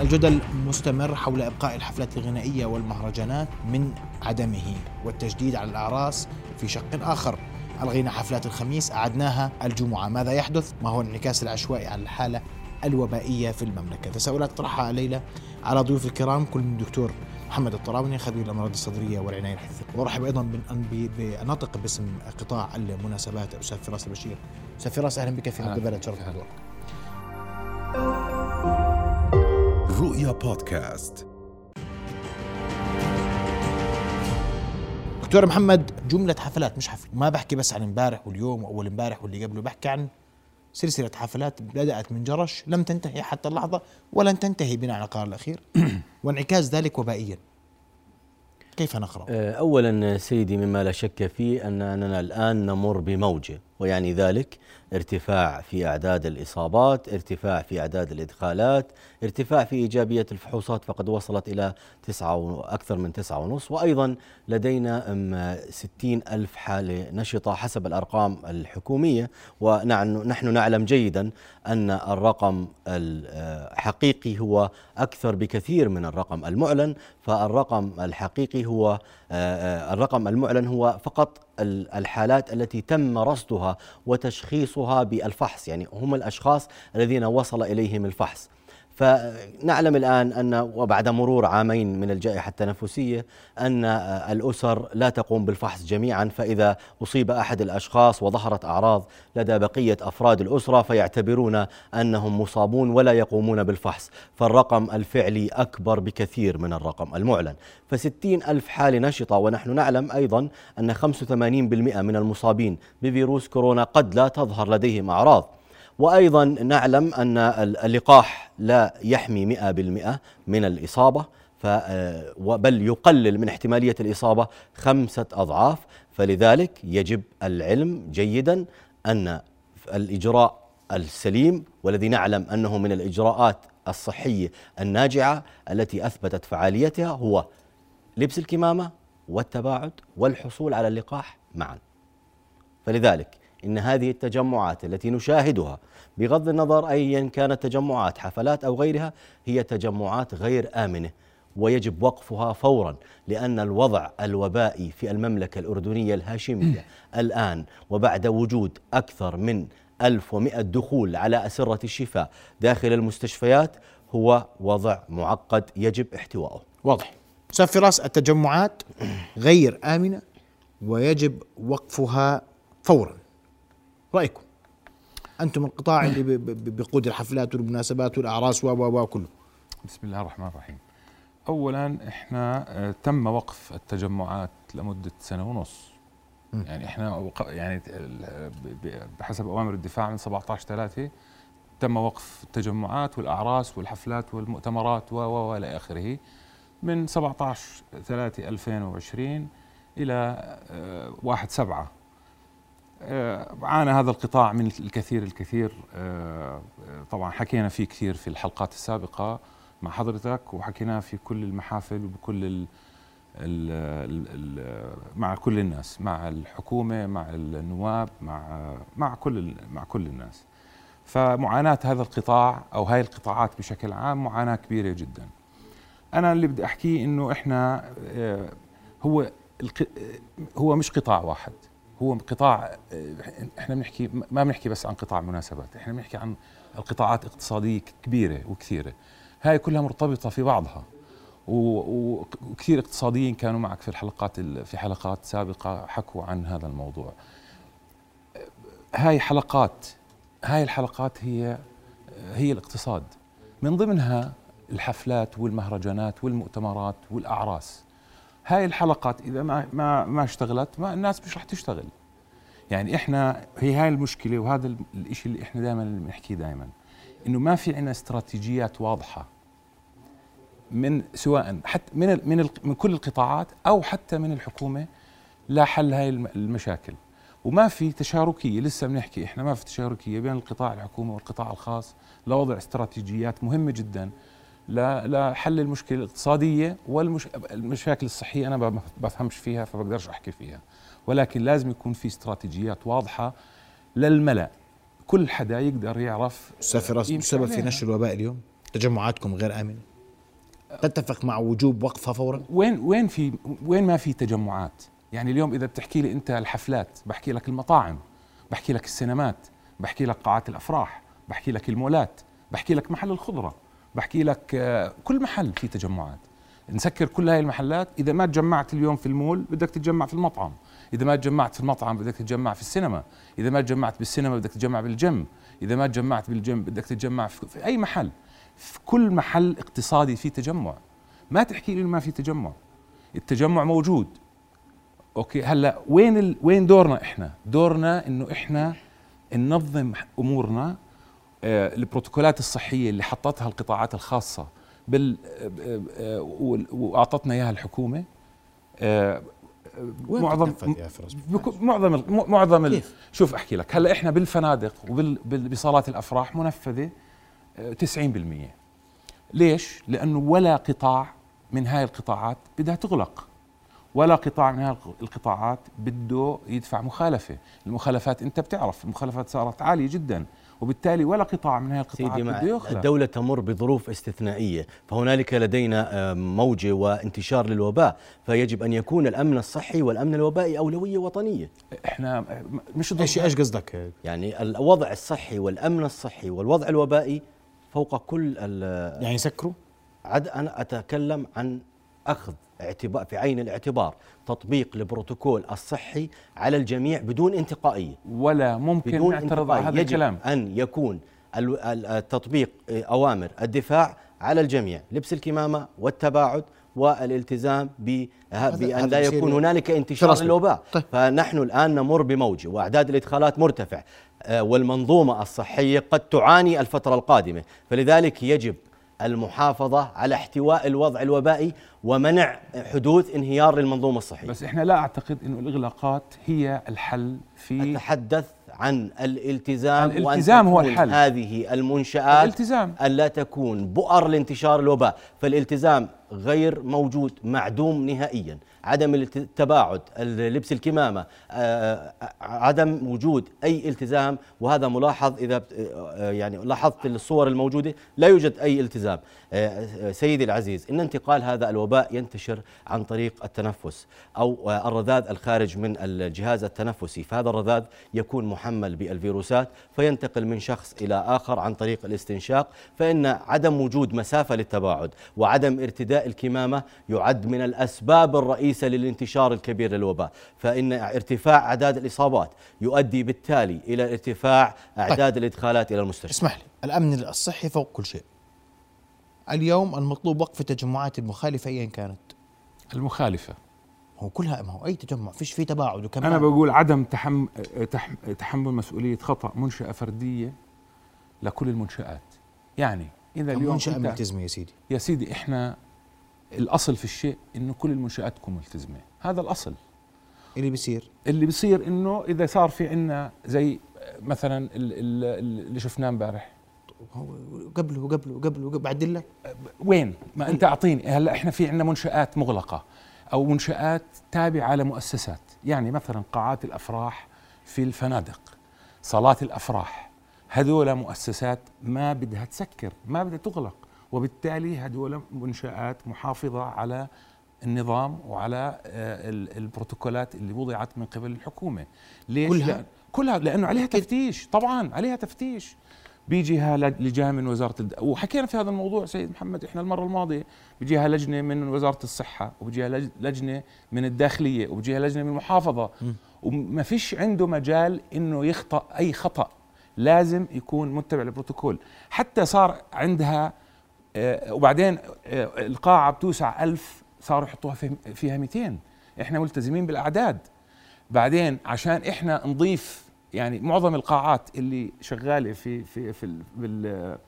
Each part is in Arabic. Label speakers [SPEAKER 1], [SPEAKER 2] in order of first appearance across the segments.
[SPEAKER 1] الجدل مستمر حول إبقاء الحفلات الغنائية والمهرجانات من عدمه والتجديد على الأعراس في شق آخر. ألغينا حفلات الخميس أعدناها الجمعة. ماذا يحدث؟ ما هو الانعكاس العشوائي على الحالة الوبائية في المملكة. تساؤلات طرحها الليلة على ضيوف الكرام كل من الدكتور محمد الطراوني خبير الأمراض الصدرية والعناية الحثيه وأرحب أيضا بنطق باسم قطاع المناسبات الاستاذ فراس البشير. أستاذ فراس أهلا بك في نبض البلد شرف حضورك رؤيا بودكاست. دكتور محمد جملة حفلات مش حفل. ما بحكي بس عن امبارح واليوم وأول امبارح واللي قبله بحكي عن سلسلة حفلات بدأت من جرش لم تنتهي حتى اللحظة ولن تنتهي بناء على القرار الأخير. وانعكاس ذلك وبائيا. كيف نقرأ؟
[SPEAKER 2] أولا سيدي مما لا شك فيه أننا الآن نمر بموجة ويعني ذلك ارتفاع في أعداد الإصابات ارتفاع في أعداد الإدخالات ارتفاع في إيجابية الفحوصات فقد وصلت إلى تسعة أكثر من تسعة ونصف وأيضا لدينا ستين ألف حالة نشطة حسب الأرقام الحكومية. ونحن نعلم جيدا أن الرقم الحقيقي هو أكثر بكثير من الرقم المعلن. فالرقم الحقيقي هو الرقم المعلن هو فقط الحالات التي تم رصدها وتشخيصها بالفحص يعني هم الأشخاص الذين وصل إليهم الفحص. فنعلم الآن أن وبعد مرور عامين من الجائحة التنفسية أن الأسر لا تقوم بالفحص جميعا فإذا أصيب أحد الأشخاص وظهرت أعراض لدى بقية أفراد الأسرة فيعتبرون أنهم مصابون ولا يقومون بالفحص. فالرقم الفعلي أكبر بكثير من الرقم المعلن. فستين ألف حالة نشطة ونحن نعلم أيضا أن 85% من المصابين بفيروس كورونا قد لا تظهر لديهم أعراض. وأيضا نعلم أن اللقاح لا يحمي مئة بالمئة من الإصابة آه، بل يقلل من احتمالية الإصابة خمسة أضعاف. فلذلك يجب العلم جيدا أن الإجراء السليم والذي نعلم أنه من الإجراءات الصحية الناجعة التي أثبتت فعاليتها هو لبس الكمامة والتباعد والحصول على اللقاح معا. فلذلك إن هذه التجمعات التي نشاهدها بغض النظر أيا كانت تجمعات حفلات أو غيرها هي تجمعات غير آمنة ويجب وقفها فورا لأن الوضع الوبائي في المملكة الأردنية الهاشمية الآن وبعد وجود أكثر من 1100 دخول على أسرة الشفاء داخل المستشفيات هو وضع معقد يجب احتوائه.
[SPEAKER 1] واضح. أستاذ فراس التجمعات غير آمنة ويجب وقفها فورا. رأيكم؟ أنتم القطاع اللي بيقود الحفلات والمناسبات والأعراس و و كله.
[SPEAKER 3] بسم الله الرحمن الرحيم. اولا إحنا آه، تم وقف التجمعات لمدة سنة ونص. يعني إحنا يعني بحسب أوامر الدفاع من 17 3 تم وقف التجمعات والأعراس والحفلات والمؤتمرات و و إلى آخره. من 17 3 2020 إلى 1 7 آه، عانى هذا القطاع من الكثير الكثير. آه، طبعا حكينا فيه كثير في الحلقات السابقة مع حضرتك وحكيناه في كل المحافل وبكل ال ال ال مع كل الناس مع الحكومة مع النواب مع مع كل مع كل الناس. فمعاناة هذا القطاع أو هاي القطاعات بشكل عام معاناة كبيرة جدا. أنا اللي بدي أحكيه إنه إحنا آه، هو هو مش قطاع واحد. هو قطاع إحنا بنحكي ما بنحكي بس عن قطاع مناسبات إحنا بنحكي عن القطاعات اقتصادية كبيرة وكثيرة. هاي كلها مرتبطة في بعضها. وكثير اقتصاديين كانوا معك في الحلقات في حلقات سابقة حكوا عن هذا الموضوع. هاي حلقات هاي الحلقات هي هي الاقتصاد. من ضمنها الحفلات والمهرجانات والمؤتمرات والأعراس. هاي الحلقات إذا ما ما ما اشتغلت ما الناس مش رح تشتغل. يعني إحنا هي هاي المشكلة وهذا الشيء اللي إحنا دائما بنحكيه دائما إنه ما في عندنا استراتيجيات واضحة. من سواء حتى من من من كل القطاعات أو حتى من الحكومة لحل هاي المشاكل. وما في تشاركية لسه بنحكي إحنا ما في تشاركية بين القطاع الحكومي والقطاع الخاص لوضع استراتيجيات مهمة جدا. لحل المشكلة الاقتصادية والمشاكل الصحية أنا ما بفهمش فيها فبقدرش أحكي فيها. ولكن لازم يكون في استراتيجيات واضحة للملأ. كل حدا يقدر يعرف
[SPEAKER 1] أستاذ فراس السبب في نشر الوباء اليوم تجمعاتكم غير آمنة؟ تتفق مع وجوب وقفها فورا؟
[SPEAKER 3] وين وين في وين ما في تجمعات؟ يعني اليوم إذا بتحكي لي أنت الحفلات بحكي لك المطاعم بحكي لك السينمات بحكي لك قاعات الأفراح بحكي لك المولات بحكي لك محل الخضرة. بحكي لك آه، كل محل في تجمعات. نسكر كل هاي المحلات. إذا ما تجمعت اليوم في المول بدك تتجمع في المطعم. إذا ما تجمعت في المطعم بدك تتجمع في السينما. إذا ما تجمعت بالسينما بدك تتجمع بالجيم. إذا ما تجمعت بالجيم بدك تتجمع في أي محل. في كل محل اقتصادي في تجمع. ما تحكي لي ما في تجمع. التجمع موجود. أوكي هلأ وين ال... وين دورنا إحنا؟ دورنا إنه إحنا ننظم أمورنا البروتوكولات الصحية اللي حطتها القطاعات الخاصة بال آه آه وأعطتنا إياها الحكومة.
[SPEAKER 1] آه معظم
[SPEAKER 3] معظم معظم كيف؟ شوف أحكي لك. هلأ إحنا بالفنادق وبصالات الأفراح منفذة 90% آه، ليش؟ لأنه ولا قطاع من هاي القطاعات بدها تغلق. ولا قطاع من هذه القطاعات بده يدفع مخالفة، المخالفات أنت بتعرف المخالفات صارت عالية جدا. وبالتالي ولا قطاع من هذه القطاعات بده يخلق
[SPEAKER 2] الدولة تمر بظروف استثنائية فهنالك لدينا موجة وانتشار للوباء فيجب أن يكون الأمن الصحي والأمن الوبائي أولوية وطنية.
[SPEAKER 3] إحنا
[SPEAKER 1] مش إيش إيش قصدك؟
[SPEAKER 2] يعني الوضع الصحي والأمن الصحي والوضع الوبائي فوق كل
[SPEAKER 1] يعني سكروا
[SPEAKER 2] عد أنا أتكلم عن أخذ اعتبار في عين الاعتبار تطبيق البروتوكول الصحي على الجميع بدون انتقائية.
[SPEAKER 3] ولا ممكن بدون نعترض على هذا
[SPEAKER 2] يجب الكلام. أن يكون التطبيق أوامر الدفاع على الجميع. لبس الكمامة والتباعد والالتزام بأن لا يكون هنالك انتشار للوباء. طيب. فنحن الآن نمر بموجة وأعداد الإدخالات مرتفع آه، والمنظومة الصحية قد تعاني الفترة القادمة. فلذلك يجب المحافظة على احتواء الوضع الوبائي ومنع حدوث انهيار للمنظومة الصحية.
[SPEAKER 3] بس إحنا لا أعتقد إنه الإغلاقات هي الحل في
[SPEAKER 2] أتحدث عن الالتزام
[SPEAKER 3] الالتزام هو الحل.
[SPEAKER 2] هذه المنشآت
[SPEAKER 3] الالتزام.
[SPEAKER 2] ألا تكون بؤر لانتشار الوباء. فالالتزام غير موجود معدوم نهائيا. عدم التباعد لبس الكمامة آه، آه، عدم وجود أي التزام. وهذا ملاحظ إذا آه، يعني لاحظت الصور الموجودة لا يوجد أي التزام. سيدي العزيز إن انتقال هذا الوباء ينتشر عن طريق التنفس أو الرذاذ الخارج من الجهاز التنفسي. فهذا الرذاذ يكون محمل بالفيروسات فينتقل من شخص إلى آخر عن طريق الاستنشاق. فإن عدم وجود مسافة للتباعد وعدم ارتداء الكمامة يعد من الأسباب الرئيسة للانتشار الكبير للوباء. فإن ارتفاع أعداد الإصابات يؤدي بالتالي إلى ارتفاع أعداد طيب. الإدخالات إلى المستشفى.
[SPEAKER 1] إسمح لي الأمن الصحي فوق كل شيء. اليوم المطلوب وقف التجمعات المخالفة أيا كانت؟
[SPEAKER 3] المخالفة.
[SPEAKER 1] هو كلها ما هو أي تجمع فيش في تباعد وكمان
[SPEAKER 3] أنا بقول عدم تحمل تحمل مسؤولية خطأ منشأة فردية لكل المنشآت. يعني
[SPEAKER 1] إذا اليوم منشأة ملتزمه يا سيدي؟
[SPEAKER 3] يا سيدي إحنا الأصل في الشيء إنه كل المنشآت تكون ملتزمة. هذا الأصل.
[SPEAKER 1] اللي بيصير.
[SPEAKER 3] اللي بيصير إنه إذا صار في عندنا زي مثلا اللي شفناه امبارح.
[SPEAKER 1] قبله وقبله وقبله بعدل لك
[SPEAKER 3] وين؟ ما أنت أعطيني. هلأ إحنا في عندنا منشآت مغلقة أو منشآت تابعة لمؤسسات. يعني مثلا قاعات الأفراح في الفنادق صالات الأفراح. هذول مؤسسات ما بدها تسكر ما بدها تغلق. وبالتالي هذول منشآت محافظة على النظام وعلى آه، البروتوكولات اللي وضعت من قبل الحكومة. ليش؟ كلها؟ كلها لأنه عليها تفتيش طبعا عليها تفتيش. بيجيها لجان من وزارة الد... وحكينا في هذا الموضوع سيد محمد إحنا المرة الماضية بيجيها لجنة من وزارة الصحة وبيجيها لجنة من الداخلية وبيجيها لجنة من المحافظة. وما فيش عنده مجال إنه يخطأ أي خطأ. لازم يكون متبع للبروتوكول. حتى صار عندها وبعدين آه، القاعه بتوسع ألف صاروا يحطوها فيها 200 إحنا ملتزمين بالأعداد. بعدين عشان إحنا نضيف يعني معظم القاعات اللي شغالة في في في بال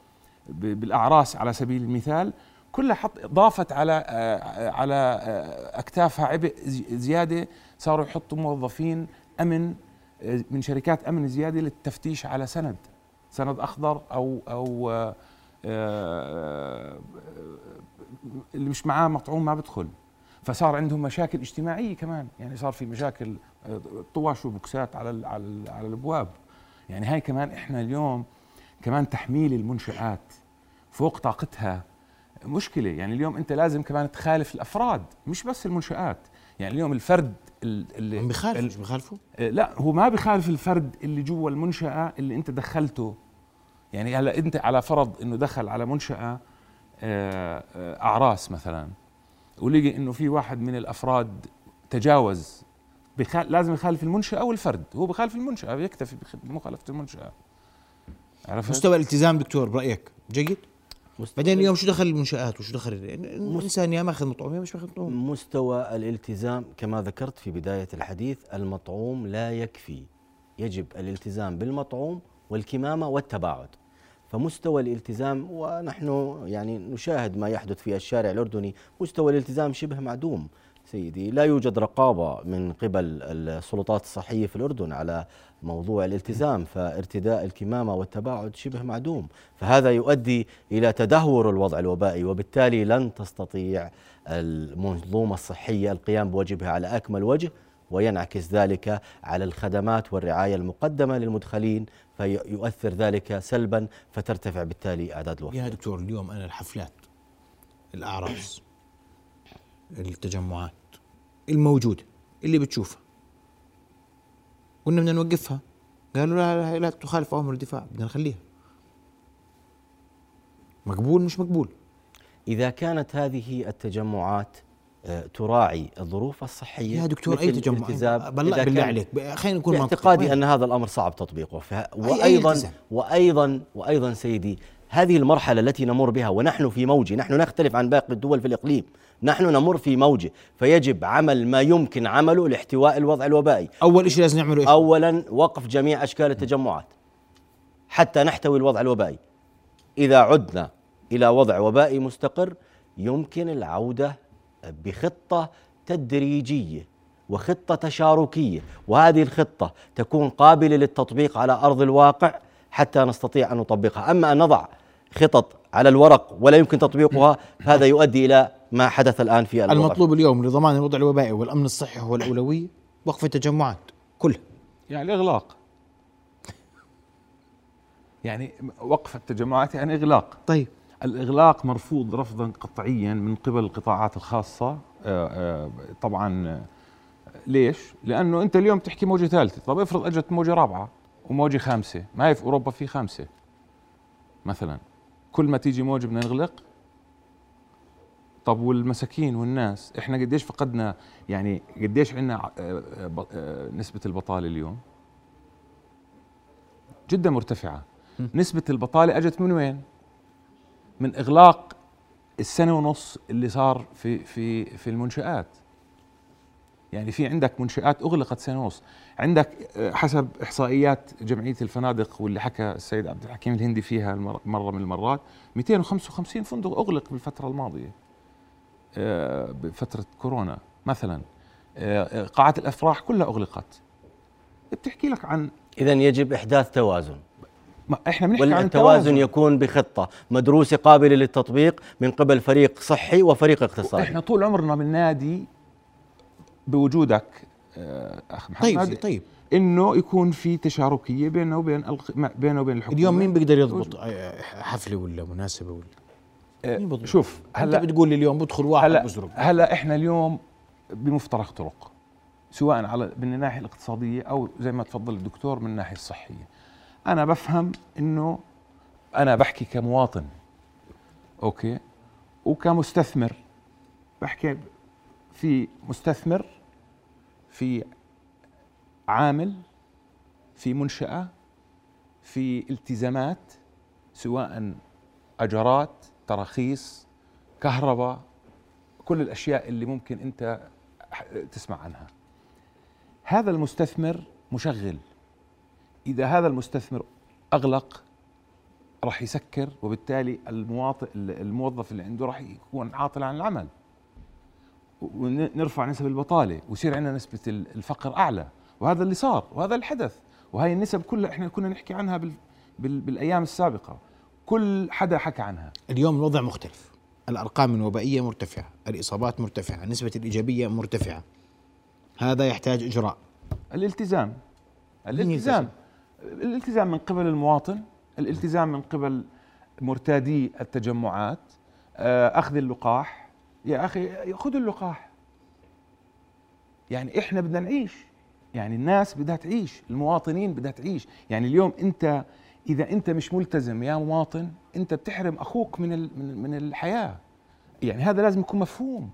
[SPEAKER 3] بالأعراس على سبيل المثال كلها حط ضافت على آه، على آه، أكتافها عبء زيادة. صاروا يحطوا موظفين أمن آه، من شركات أمن زيادة للتفتيش على سند. سند أخضر أو أو اللي مش معاه مطعوم ما بدخل فصار عندهم مشاكل اجتماعية كمان. يعني صار في مشاكل طواش وبوكسات على على على الأبواب. يعني هاي كمان إحنا اليوم كمان تحميل المنشآت فوق طاقتها مشكلة. يعني اليوم أنت لازم كمان تخالف الأفراد مش بس المنشآت. يعني اليوم الفرد ال- اللي
[SPEAKER 1] هم بخالفوا
[SPEAKER 3] ال-
[SPEAKER 1] مش بخالفوا
[SPEAKER 3] آه، لا هو ما بخالف الفرد اللي جوا المنشأة اللي أنت دخلته. يعني هلا انت على فرض انه دخل على منشأة آه، آه، أعراس مثلا ولقي إنه في واحد من الأفراد تجاوز بخال لازم يخالف المنشأة والفرد هو بخالف المنشأة بيكتفي بخ- بمخالفة المنشأة. عرفت؟
[SPEAKER 1] مستوى الالتزام دكتور برأيك جيد؟
[SPEAKER 2] مستوى-
[SPEAKER 1] بعدين اليوم شو دخل المنشآت وشو دخل الإنسان يا ماخذ مطعوم يا مش ماخذ مطعوم
[SPEAKER 2] مستوى الالتزام كما ذكرت في بداية الحديث المطعوم لا يكفي. يجب الالتزام بالمطعوم والكمامة والتباعد. فمستوى الالتزام ونحن يعني نشاهد ما يحدث في الشارع الأردني مستوى الالتزام شبه معدوم. سيدي لا يوجد رقابة من قبل السلطات الصحية في الأردن على موضوع الالتزام فارتداء الكمامة والتباعد شبه معدوم. فهذا يؤدي إلى تدهور الوضع الوبائي وبالتالي لن تستطيع المنظومة الصحية القيام بواجبها على أكمل وجه. وينعكس ذلك على الخدمات والرعاية المقدمة للمدخلين فيؤثر ذلك سلبا فترتفع بالتالي أعداد الوفاة
[SPEAKER 1] يا دكتور اليوم أنا الحفلات الأعراس التجمعات الموجودة اللي بتشوفها. قلنا بدنا نوقفها. قالوا لا لا, لا تخالف أوامر الدفاع بدنا نخليها. مقبول مش مقبول؟
[SPEAKER 2] إذا كانت هذه التجمعات تراعي الظروف الصحية
[SPEAKER 1] يا دكتور
[SPEAKER 2] أي
[SPEAKER 1] تجمع بالله
[SPEAKER 2] إذا
[SPEAKER 1] بالله عليك خلينا نكون وين؟
[SPEAKER 2] أن هذا الأمر صعب تطبيقه فه...
[SPEAKER 1] أي وأيضا.
[SPEAKER 2] وأيضا وأيضا سيدي هذه المرحلة التي نمر بها ونحن في موج نحن نختلف عن باقي الدول في الإقليم نحن نمر في موج فيجب عمل ما يمكن عمله لاحتواء الوضع الوبائي
[SPEAKER 1] أول شيء لازم نعمله إيش؟
[SPEAKER 2] اولا وقف جميع أشكال التجمعات حتى نحتوي الوضع الوبائي إذا عدنا إلى وضع وبائي مستقر يمكن العودة بخطة تدريجية وخطة تشاركية. وهذه الخطة تكون قابلة للتطبيق على أرض الواقع حتى نستطيع أن نطبقها. أما أن نضع خطط على الورق ولا يمكن تطبيقها فهذا يؤدي إلى ما حدث الآن في الوضع.
[SPEAKER 1] المطلوب اليوم لضمان الوضع الوبائي والأمن الصحي هو الاولويه وقف التجمعات كلها
[SPEAKER 3] يعني الاغلاق يعني وقف التجمعات يعني إغلاق.
[SPEAKER 1] طيب.
[SPEAKER 3] الإغلاق مرفوض رفضا قطعيا من قبل القطاعات الخاصة. آه، آه، طبعا آه، ليش؟ لأنه أنت اليوم تحكي موجة ثالثة. طب افرض أجت موجة رابعة وموجة خامسة. ما هي في أوروبا في خامسة مثلا. كل ما تيجي موجة بدنا نغلق طب والمساكين والناس؟ إحنا قديش فقدنا يعني قديش عندنا نسبة البطالة اليوم؟ جدا مرتفعة. نسبة البطالة أجت من وين؟ من إغلاق السنة ونص اللي صار في في في المنشآت. يعني في عندك منشآت أغلقت سنة ونص. عندك آه، حسب إحصائيات جمعية الفنادق واللي حكى السيد عبد الحكيم الهندي فيها مرة من المرات 255 فندق أغلق بالفترة الماضية آه، بفترة كورونا مثلا. آه، قاعات الأفراح كلها أغلقت. بتحكي لك عن
[SPEAKER 2] اذا يجب إحداث توازن.
[SPEAKER 3] ما إحنا بنحكي عن
[SPEAKER 2] والتوازن يكون بخطة. مدروسة قابلة للتطبيق من قبل فريق صحي وفريق اقتصادي.
[SPEAKER 3] إحنا طول عمرنا بننادي بوجودك آه، أخ محمد.
[SPEAKER 1] طيب طيب.
[SPEAKER 3] إنه يكون في تشاركية بيننا وبين بيننا وبين الحكومة.
[SPEAKER 1] اليوم مين بيقدر يضبط؟ آه، حفلة ولا مناسبة ولا؟
[SPEAKER 3] آه،
[SPEAKER 1] مين؟
[SPEAKER 3] شوف
[SPEAKER 1] هلا
[SPEAKER 3] هلا
[SPEAKER 1] بتقول لي اليوم بدخل واحد
[SPEAKER 3] هلا
[SPEAKER 1] بزرق.
[SPEAKER 3] هلا إحنا اليوم بمفترق طرق سواء على من الناحية الاقتصادية أو زي ما تفضل الدكتور من الناحية الصحية. أنا بفهم إنه أنا بحكي كمواطن أوكي؟ وكمستثمر. بحكي في مستثمر في عامل في منشأة في التزامات سواء اجارات تراخيص كهرباء كل الأشياء اللي ممكن أنت ح- تسمع عنها. هذا المستثمر مشغل. إذا هذا المستثمر أغلق راح يسكر وبالتالي المواطن الموظف اللي عنده راح يكون عاطل عن العمل. ونرفع نسب البطالة ويصير عندنا نسبة ال- الفقر أعلى. وهذا اللي صار وهذا الحدث. وهي النسب كلها إحنا كنا نحكي عنها بال بال بالأيام السابقة. كل حدا حكى عنها.
[SPEAKER 1] اليوم الوضع مختلف. الأرقام الوبائية مرتفعة الإصابات مرتفعة نسبه الإيجابية مرتفعة. هذا يحتاج إجراء.
[SPEAKER 3] الالتزام. الالتزام. الالتزام من قبل المواطن الالتزام من قبل مرتادي التجمعات آه، أخذ اللقاح. يا أخي خذوا اللقاح. يعني إحنا بدنا نعيش. يعني الناس بدها تعيش المواطنين بدها تعيش. يعني اليوم أنت إذا أنت مش ملتزم يا مواطن أنت بتحرم أخوك من من الحياة. يعني هذا لازم يكون مفهوم.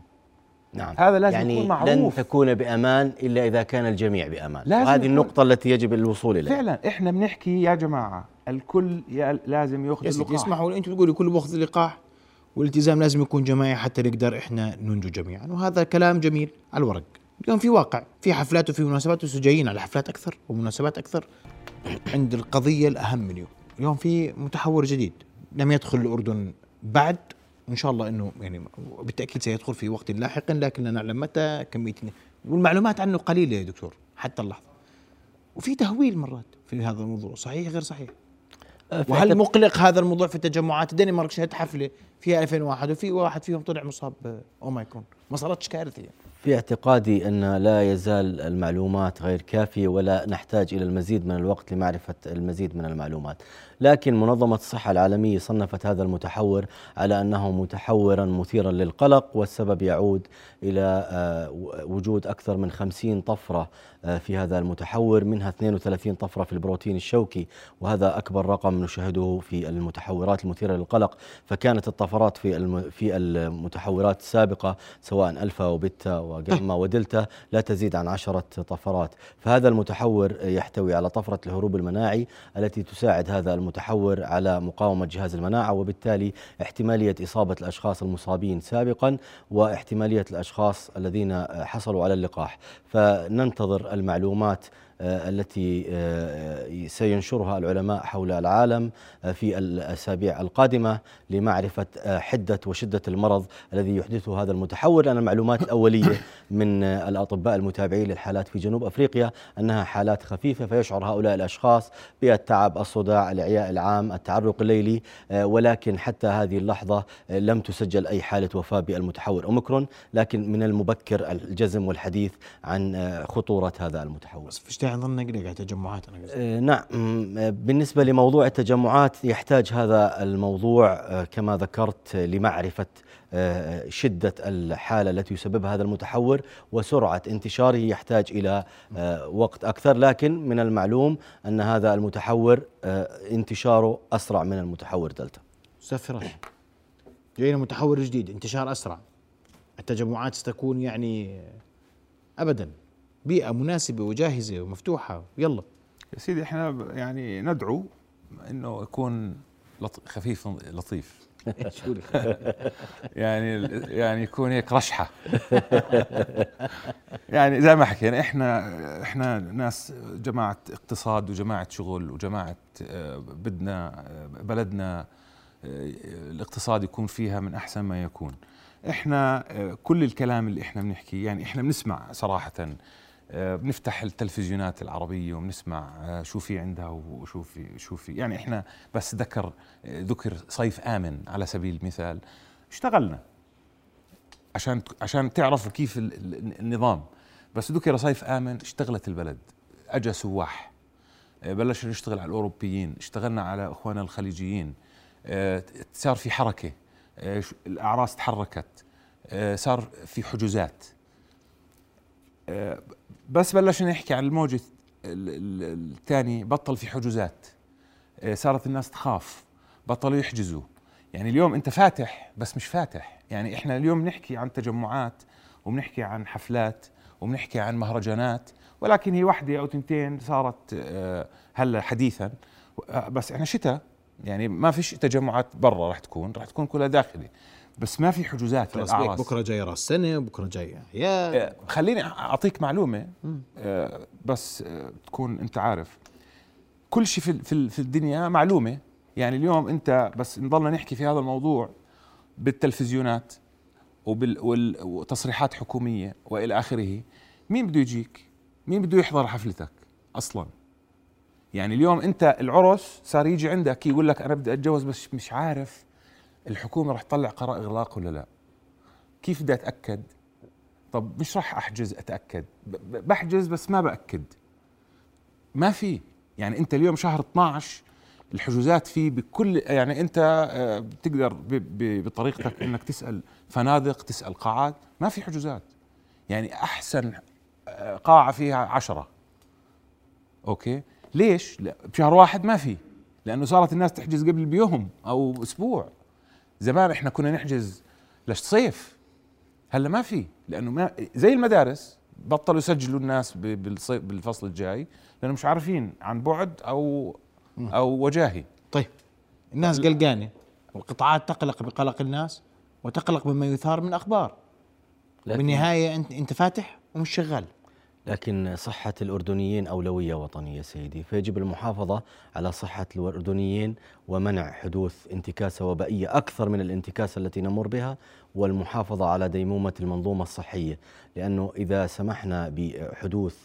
[SPEAKER 2] نعم.
[SPEAKER 3] هذا لازم
[SPEAKER 2] يعني
[SPEAKER 3] يكون معروف.
[SPEAKER 2] لن تكون بأمان إلا إذا كان الجميع بأمان. لازم وهذه النقطة التي يجب الوصول إليها.
[SPEAKER 3] فعلا إحنا بنحكي يا جماعة الكل لازم ياخذ اللقاح.
[SPEAKER 1] يسمحوا أنتم تقولوا الكل باخذ اللقاح والالتزام لازم يكون جماعي حتى نقدر إحنا ننجو جميعا. وهذا كلام جميل على الورق. اليوم في واقع في حفلات وفي مناسبات وسجايين على حفلات أكثر ومناسبات أكثر عند القضية الأهم اليوم. اليوم في متحور جديد. لم يدخل الأردن بعد إن شاء الله إنه يعني بالتأكيد سيدخل في وقت لاحق لكن لا نعلم متى كمية والمعلومات عنه قليلة يا دكتور حتى اللحظة. وفي تهويل مرات في هذا الموضوع صحيح غير صحيح؟ أه، وهل مقلق هذا الموضوع في التجمعات؟ الدنمارك شهدت حفلة فيها 2001 وفي واحد فيهم طلع مصاب أوميكرون. ما صارتش كارثه يعني.
[SPEAKER 2] في اعتقادي أن لا يزال المعلومات غير كافية ولا نحتاج إلى المزيد من الوقت لمعرفة المزيد من المعلومات. لكن منظمة الصحة العالمية صنفت هذا المتحور على أنه متحورا مثيرا للقلق والسبب يعود إلى آه، وجود أكثر من 50 طفرة آه، في هذا المتحور منها 32 طفرة في البروتين الشوكي وهذا أكبر رقم نشاهده في المتحورات المثيرة للقلق. فكانت الطفرات في في المتحورات السابقة سواء ألفا وبيتا وجاما ودلتا لا تزيد عن عشرة طفرات. فهذا المتحور يحتوي على طفرة الهروب المناعي التي تساعد هذا المتحور على مقاومة جهاز المناعة وبالتالي احتمالية إصابة الأشخاص المصابين سابقا واحتمالية الأشخاص الذين حصلوا على اللقاح. فننتظر المعلومات التي آه، سينشرها العلماء حول العالم آه، في الأسابيع القادمة لمعرفة حدة وشدة المرض الذي يحدثه هذا المتحور لأن المعلومات الأولية من الأطباء المتابعين للحالات في جنوب أفريقيا أنها حالات خفيفة فيشعر هؤلاء الأشخاص بالتعب الصداع الإعياء العام التعرق الليلي ولكن حتى هذه اللحظة لم تسجل أي حالة وفاة بالمتحور أوميكرون لكن من المبكر الجزم والحديث عن خطورة هذا المتحور
[SPEAKER 1] نظن نقلق تجمعات أنا
[SPEAKER 2] أه نعم. بالنسبة لموضوع التجمعات يحتاج هذا الموضوع أه كما ذكرت لمعرفة أه شدة الحالة التي يسببها هذا المتحور وسرعة انتشاره يحتاج إلى وقت أكثر. لكن من المعلوم أن هذا المتحور انتشاره أسرع من المتحور دلتا.
[SPEAKER 1] أستاذ فراس جاينا متحور جديد انتشار أسرع. التجمعات ستكون يعني أبدا. بيئة مناسبة وجاهزة ومفتوحة. يلا.
[SPEAKER 3] يا سيدي إحنا يعني ندعو إنه يكون خفيف لطيف. يعني يعني يكون هيك رشحة. يعني زي ما حكينا إحنا إحنا ناس جماعة اقتصاد وجماعة شغل وجماعة آه، بدنا آه، بلدنا آه، الاقتصاد يكون فيها من أحسن ما يكون. إحنا كل الكلام اللي إحنا بنحكي يعني إحنا بنسمع صراحة بنفتح التلفزيونات العربية وبنسمع آه، شو في عندها وشو في شو في. يعني إحنا بس ذكر آه، ذكر صيف آمن على سبيل المثال. اشتغلنا عشان عشان تعرفوا كيف النظام. بس ذكر صيف آمن اشتغلت البلد. أجى سواح بلشنا نشتغل على الأوروبيين. اشتغلنا على إخواننا الخليجيين. صار في حركة الأعراس تحركت صار في حجوزات. بس بلشنا نحكي عن الموجة الثاني بطل في حجوزات. آه، صارت الناس تخاف بطلوا يحجزوا. يعني اليوم أنت فاتح بس مش فاتح. يعني إحنا اليوم بنحكي عن تجمعات وبنحكي عن حفلات وبنحكي عن مهرجانات ولكن هي واحدة أو تنتين صارت آه، هلأ حديثا. آه، بس إحنا شتاء. يعني ما فيش تجمعات برا راح تكون راح تكون كلها داخلي. بس ما في حجوزات
[SPEAKER 1] للأعراس. بكرة جاي راس سنة بكرة جاي يا.
[SPEAKER 3] آه، خليني أعطيك معلومة. آه، بس آه، تكون أنت عارف. كل شيء في في في الدنيا معلومة. يعني اليوم أنت بس نضلنا نحكي في هذا الموضوع بالتلفزيونات وبال وتصريحات حكومية وإلى آخره. مين بده يجيك؟ مين بده يحضر حفلتك أصلا؟ يعني اليوم أنت العرس صار يجي عندك يقول لك أنا بدي أتجوز بس مش عارف. الحكومة راح تطلع قرار إغلاق ولا لا؟ كيف بدي أتأكد؟ طب مش راح أحجز أتأكد. بحجز بس ما بأكد. ما في. يعني أنت اليوم شهر 12 الحجوزات فيه بكل يعني أنت آه، بتقدر بطريقتك إنك تسأل فنادق تسأل قاعات. ما في حجوزات. يعني أحسن آه، قاعة فيها عشرة. أوكي؟ ليش؟ بشهر واحد ما في. لأنه صارت الناس تحجز قبل بيوم أو أسبوع. زمان إحنا كنا نحجز للصيف. هلا ما في لأنه ما زي المدارس بطلوا يسجلوا الناس بالفصل الجاي لأنه مش عارفين عن بعد أو أو وجاهي.
[SPEAKER 1] طيب الناس قلقانة. والقطاعات تقلق بقلق الناس وتقلق بما يثار من أخبار. بالنهايه أنت أنت فاتح ومش شغال.
[SPEAKER 2] لكن صحة الأردنيين أولوية وطنية سيدي. فيجب المحافظة على صحة الأردنيين ومنع حدوث انتكاسة وبائية أكثر من الانتكاسة التي نمر بها والمحافظة على ديمومة المنظومة الصحية. لأنه إذا سمحنا بحدوث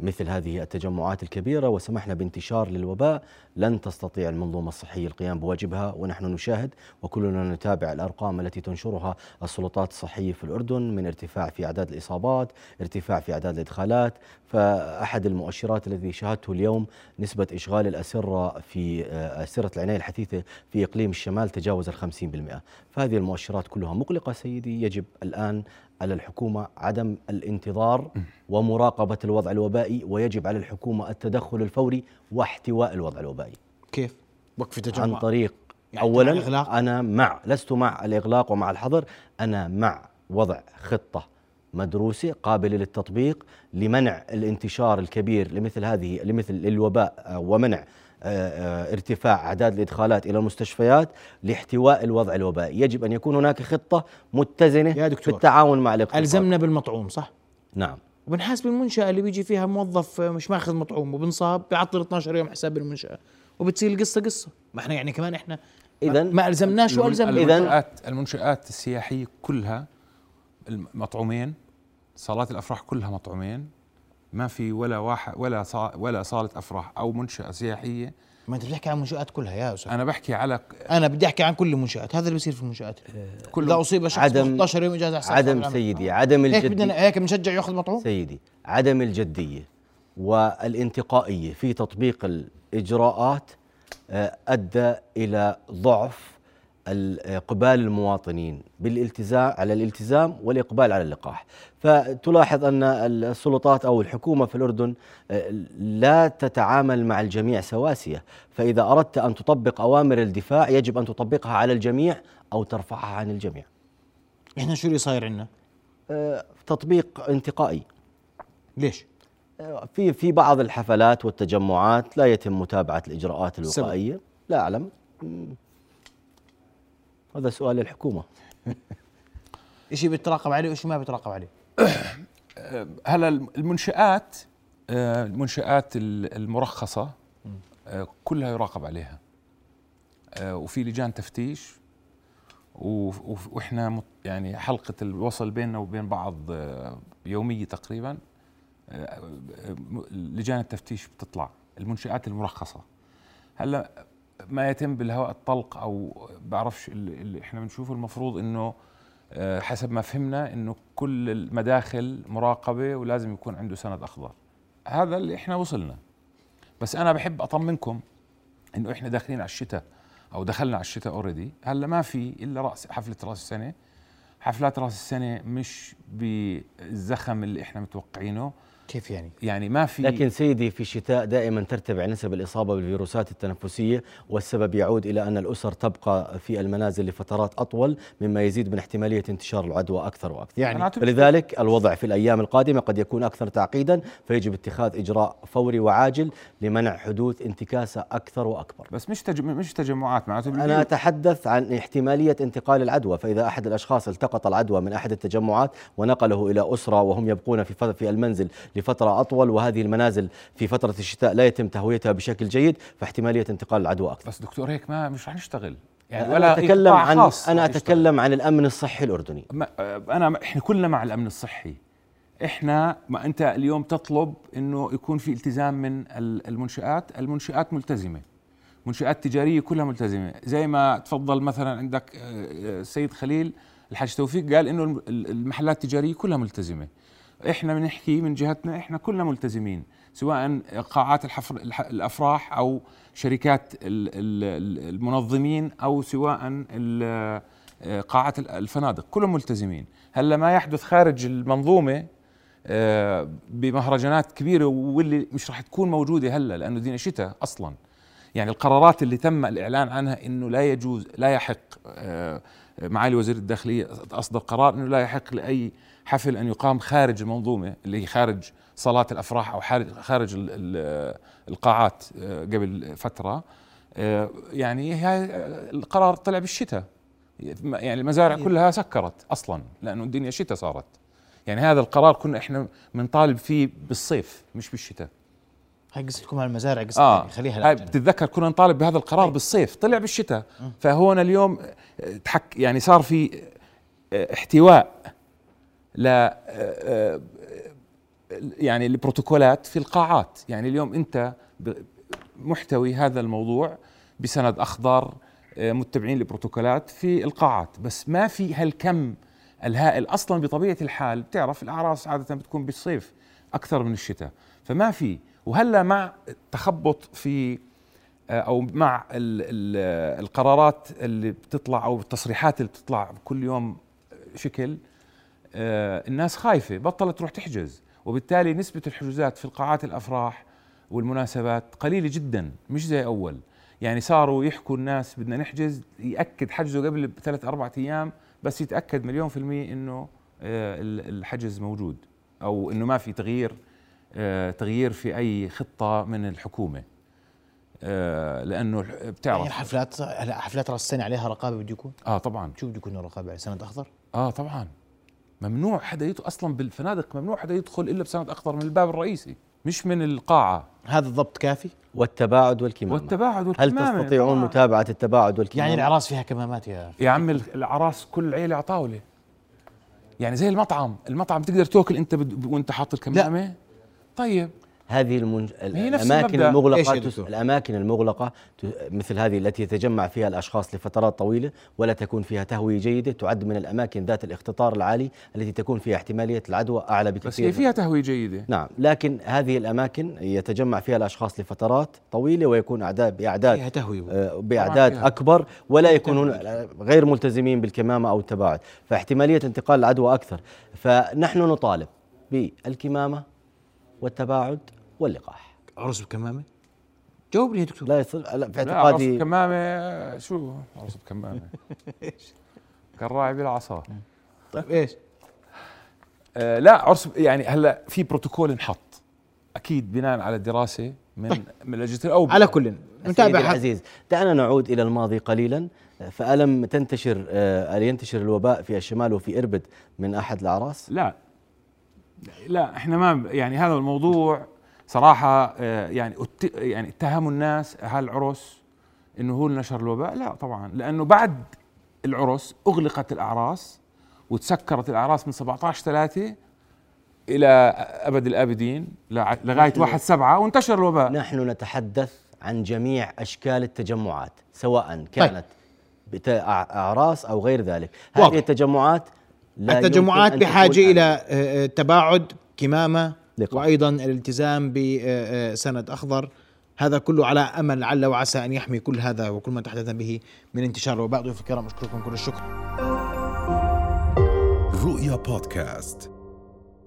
[SPEAKER 2] مثل هذه التجمعات الكبيرة وسمحنا بانتشار للوباء. لن تستطيع المنظومة الصحية القيام بواجبها ونحن نشاهد وكلنا نتابع الأرقام التي تنشرها السلطات الصحية في الأردن من ارتفاع في أعداد الإصابات ارتفاع في أعداد الإدخالات. فأحد المؤشرات الذي شاهدته اليوم نسبة إشغال الأسرة في آه، أسرة العناية الحثيثة في إقليم الشمال تجاوز الخمسين بالمئة. فهذه المؤشرات كلها مقلقة سيدي يجب الآن على الحكومة عدم الانتظار ومراقبة الوضع الوبائي ويجب على الحكومة التدخل الفوري واحتواء الوضع الوبائي
[SPEAKER 1] كيف؟
[SPEAKER 2] وقف تجمع عن طريق يعني أولا؟ أنا مع لست مع الإغلاق ومع الحظر أنا مع وضع خطة مدروسة قابلة للتطبيق لمنع الانتشار الكبير لمثل هذه لمثل الوباء ومنع آه، آه، ارتفاع أعداد الإدخالات إلى المستشفيات لاحتواء الوضع الوبائي، يجب أن يكون هناك خطة متزنة يا دكتور. في التعاون مع الاقتصاد.
[SPEAKER 1] ألزمنا بالمطعوم صح؟
[SPEAKER 2] نعم.
[SPEAKER 1] وبنحاسب المنشأة اللي بيجي فيها موظف مش ماخذ مطعوم وبنصاب بيعطل 12 يوم حساب المنشأة وبتصير القصة قصة، ما إحنا يعني كمان إحنا اذا ما ألزمناش وألزمنا.
[SPEAKER 3] المنشآت المنشآت السياحية كلها المطعومين صالات الأفراح كلها مطعومين ما في ولا واحد ولا صا ولا صالة أفراح أو منشأة سياحية.
[SPEAKER 1] ما أنت بتحكي عن المنشات كلها يا أستاذ.
[SPEAKER 3] أنا بحكي على
[SPEAKER 1] أنا بدي أحكي عن كل المنشآت هذا اللي بيصير في المنشآت. كل إذا أصيب شخص عدم 16 يوم إجازة
[SPEAKER 2] حساب عدم سيدي عدم
[SPEAKER 1] الجديه هيك بدنا هيك بنشجع يأخذ مطعوم؟
[SPEAKER 2] سيدي عدم الجدية والانتقائية في تطبيق الإجراءات آه، أدى إلى ضعف اقبال المواطنين بالالتزام على الالتزام والإقبال على اللقاح. فتلاحظ أن السلطات أو الحكومة في الأردن آه، لا تتعامل مع الجميع سواسية. فإذا أردت أن تطبق أوامر الدفاع يجب أن تطبقها على الجميع أو ترفعها عن الجميع.
[SPEAKER 1] إحنا شو اللي صاير عندنا؟
[SPEAKER 2] آه، تطبيق انتقائي.
[SPEAKER 1] ليش؟
[SPEAKER 2] آه، في في بعض الحفلات والتجمعات لا يتم متابعة الإجراءات الوقائية. لا أعلم. هذا سؤال للحكومه
[SPEAKER 1] شيء بيتراقب عليه وشيء ما بيتراقب عليه؟
[SPEAKER 3] هلا المنشآت آه، المنشآت المرخصة آه، كلها يراقب عليها. آه، وفي لجان تفتيش وإحنا يعني حلقة الوصل بيننا وبين بعض يومية تقريبا لجان التفتيش بتطلع المنشآت المرخصة. هلا ما يتم بالهواء الطلق أو بعرفش اللي إحنا بنشوفه المفروض إنه آه، حسب ما فهمنا إنه كل المداخل مراقبة ولازم يكون عنده سند أخضر. هذا اللي إحنا وصلنا. بس أنا بحب اطمنكم إنه إحنا داخلين على الشتاء أو دخلنا على الشتاء اوريدي هلأ ما في إلا راس حفلة رأس السنة. حفلات رأس السنة مش بالزخم اللي إحنا متوقعينه.
[SPEAKER 1] كيف يعني؟
[SPEAKER 2] يعني ما في لكن سيدي في الشتاء دائما ترتفع نسب الإصابة بالفيروسات التنفسية والسبب يعود إلى أن الأسر تبقى في المنازل لفترات أطول مما يزيد من احتمالية انتشار العدوى أكثر وأكثر يعني فلذلك الوضع في الأيام القادمة قد يكون أكثر تعقيدا فيجب اتخاذ إجراء فوري وعاجل لمنع حدوث انتكاسة أكثر وأكبر
[SPEAKER 3] بس مش تجم... مش تجمعات معناته
[SPEAKER 2] أنا أتحدث عن احتمالية انتقال العدوى فإذا أحد الأشخاص التقط العدوى من أحد التجمعات ونقله إلى أسرة وهم يبقون في في المنزل لفترة أطول وهذه المنازل في فترة الشتاء لا يتم تهويتها بشكل جيد فاحتمالية انتقال العدوى أكثر.
[SPEAKER 3] بس دكتور هيك ما مش رح نشتغل.
[SPEAKER 2] يعني ولا أنا أتكلم عن أنا أتكلم عن الأمن الصحي الأردني.
[SPEAKER 3] أنا إحنا كلنا مع الأمن الصحي. إحنا ما أنت اليوم تطلب إنه يكون في التزام من المنشآت. المنشآت ملتزمة. منشآت تجارية كلها ملتزمة. زي ما تفضل مثلا عندك آه، آه، السيد خليل الحاج توفيق قال إنه المحلات التجارية كلها ملتزمة. إحنا بنحكي من جهتنا إحنا كلنا ملتزمين سواء قاعات الحفر الح- الأفراح أو شركات ال- ال- المنظمين أو سواء ال- قاعات الفنادق كلهم ملتزمين. هلأ ما يحدث خارج المنظومة آه، بمهرجانات كبيرة واللي مش راح تكون موجودة هلأ لأنه دينا شتاء أصلا. يعني القرارات اللي تم الإعلان عنها إنه لا يجوز لا يحق آه، معالي وزير الداخلية أصدر قرار إنه لا يحق لأي حفل أن يقام خارج المنظومة اللي هي خارج صالات الأفراح أو خارج خارج ال- ال- القاعات آه، قبل فترة. آه، يعني هاي القرار طلع بالشتاء. يعني المزارع كلها سكرت أصلا لأنه الدنيا شتاء صارت. يعني هذا القرار كنا إحنا بنطالب فيه بالصيف مش بالشتاء.
[SPEAKER 1] هاي قصتكم على المزارع قصة
[SPEAKER 3] آه.
[SPEAKER 1] يعني خليها.
[SPEAKER 3] بتتذكر كنا نطالب بهذا القرار بالصيف طلع بالشتاء. فهون اليوم آه، تحك يعني صار في آه، احتواء ل آه، آه، يعني البروتوكولات في القاعات. يعني اليوم أنت محتوي هذا الموضوع بسند أخضر آه، متبعين لبروتوكولات في القاعات. بس ما في هالكم الهائل. أصلا بطبيعة الحال بتعرف الأعراس عادة بتكون بالصيف أكثر من الشتاء. فما في وهلا مع تخبط في آه، أو مع ال ال القرارات اللي بتطلع أو التصريحات اللي بتطلع كل يوم شكل آه، الناس خايفة بطلت تروح تحجز. وبالتالي نسبة الحجوزات في القاعات الأفراح والمناسبات قليلة جدا مش زي أول. يعني صاروا يحكوا الناس بدنا نحجز يأكد حجزه قبل بثلاث أربع أيام بس يتأكد مليون في المية إنه آه، ال- الحجز موجود أو إنه ما في تغيير. تغيير في أي خطة من الحكومة. آه، لأنه الح-
[SPEAKER 1] يعني
[SPEAKER 3] بتعرف
[SPEAKER 1] الحفلات هلا حفلات راس السنة عليها رقابة بده يكون؟
[SPEAKER 3] آه طبعا.
[SPEAKER 1] شو بده يكون الرقابة على سند أخضر؟
[SPEAKER 3] آه طبعا. ممنوع حدا يدخل أصلا بالفنادق ممنوع حدا يدخل إلا بسند أخضر من الباب الرئيسي مش من القاعة.
[SPEAKER 1] هذا الضبط كافي؟
[SPEAKER 2] والتباعد والكمامة.
[SPEAKER 3] والتباعد
[SPEAKER 2] هل
[SPEAKER 3] والكمامة
[SPEAKER 2] تستطيعون
[SPEAKER 3] طبعاً.
[SPEAKER 2] متابعة التباعد والكمامة؟
[SPEAKER 1] يعني الاعراس فيها كمامات يا
[SPEAKER 3] يا عم العراس كل عيلة على طاوله يعني زي المطعم المطعم تقدر تأكل أنت بد... وأنت حاط الكمامه طيب.
[SPEAKER 2] هذه
[SPEAKER 3] نفس
[SPEAKER 2] الأماكن
[SPEAKER 1] المغلقة
[SPEAKER 2] تس... الأماكن المغلقة ت... مثل هذه التي يتجمع فيها الأشخاص لفترات طويلة ولا تكون فيها تهوية جيدة تعد من الأماكن ذات الاختطار العالي التي تكون فيها احتمالية العدوى أعلى بكثير
[SPEAKER 3] بس هي فيها تهوية جيدة.
[SPEAKER 2] نعم لكن هذه الأماكن يتجمع فيها الأشخاص لفترات طويلة ويكون اعداد بأعداد
[SPEAKER 1] فيها تهوية.
[SPEAKER 2] آه، بأعداد
[SPEAKER 3] فيها.
[SPEAKER 2] أكبر ولا يكونون غير ملتزمين بالكمامة أو التباعد فاحتمالية انتقال العدوى أكثر. فنحن نطالب بالكمامة والتباعد واللقاح.
[SPEAKER 1] عرس بكمامة؟ جاوبني يا دكتور.
[SPEAKER 2] لا يصير لا في
[SPEAKER 3] لا عرس
[SPEAKER 2] اعتقادي
[SPEAKER 3] بكمامة شو؟ عرس بكمامة. كالراعي بالعصا.
[SPEAKER 1] طيب إيش؟
[SPEAKER 3] آه لا عرس يعني هلا في بروتوكول انحط. أكيد بناء على دراسه من من لجنه الأوبئة.
[SPEAKER 1] على كل نتابع
[SPEAKER 2] العزيز دعنا نعود إلى الماضي قليلا. فألم تنتشر آه، ينتشر الوباء في الشمال وفي إربد من أحد الأعراس؟
[SPEAKER 3] لا لا إحنا ما يعني هذا الموضوع صراحة آه، يعني يعني اتهموا الناس هالعرس إنه هو اللي نشر الوباء؟ لا طبعا لأنه بعد العرس أغلقت الأعراس وتسكرت الأعراس من 17 3 إلى أبد الآبدين لغاية 1 7 وانتشر الوباء.
[SPEAKER 2] نحن نتحدث عن جميع أشكال التجمعات سواء كانت بت- أع- أعراس أو غير ذلك. هذه
[SPEAKER 1] واضح.
[SPEAKER 2] التجمعات
[SPEAKER 1] التجمعات بحاجة
[SPEAKER 2] إلى.
[SPEAKER 1] آه، آه، تباعد كمامة
[SPEAKER 2] لقاح.
[SPEAKER 1] وأيضا الالتزام بسند أخضر هذا كله على أمل لعل وعسى أن يحمي كل هذا وكل ما تحدثنا به من انتشار الوباء ضيوف الكرام أشكركم كل الشكر
[SPEAKER 4] رؤيا بودكاست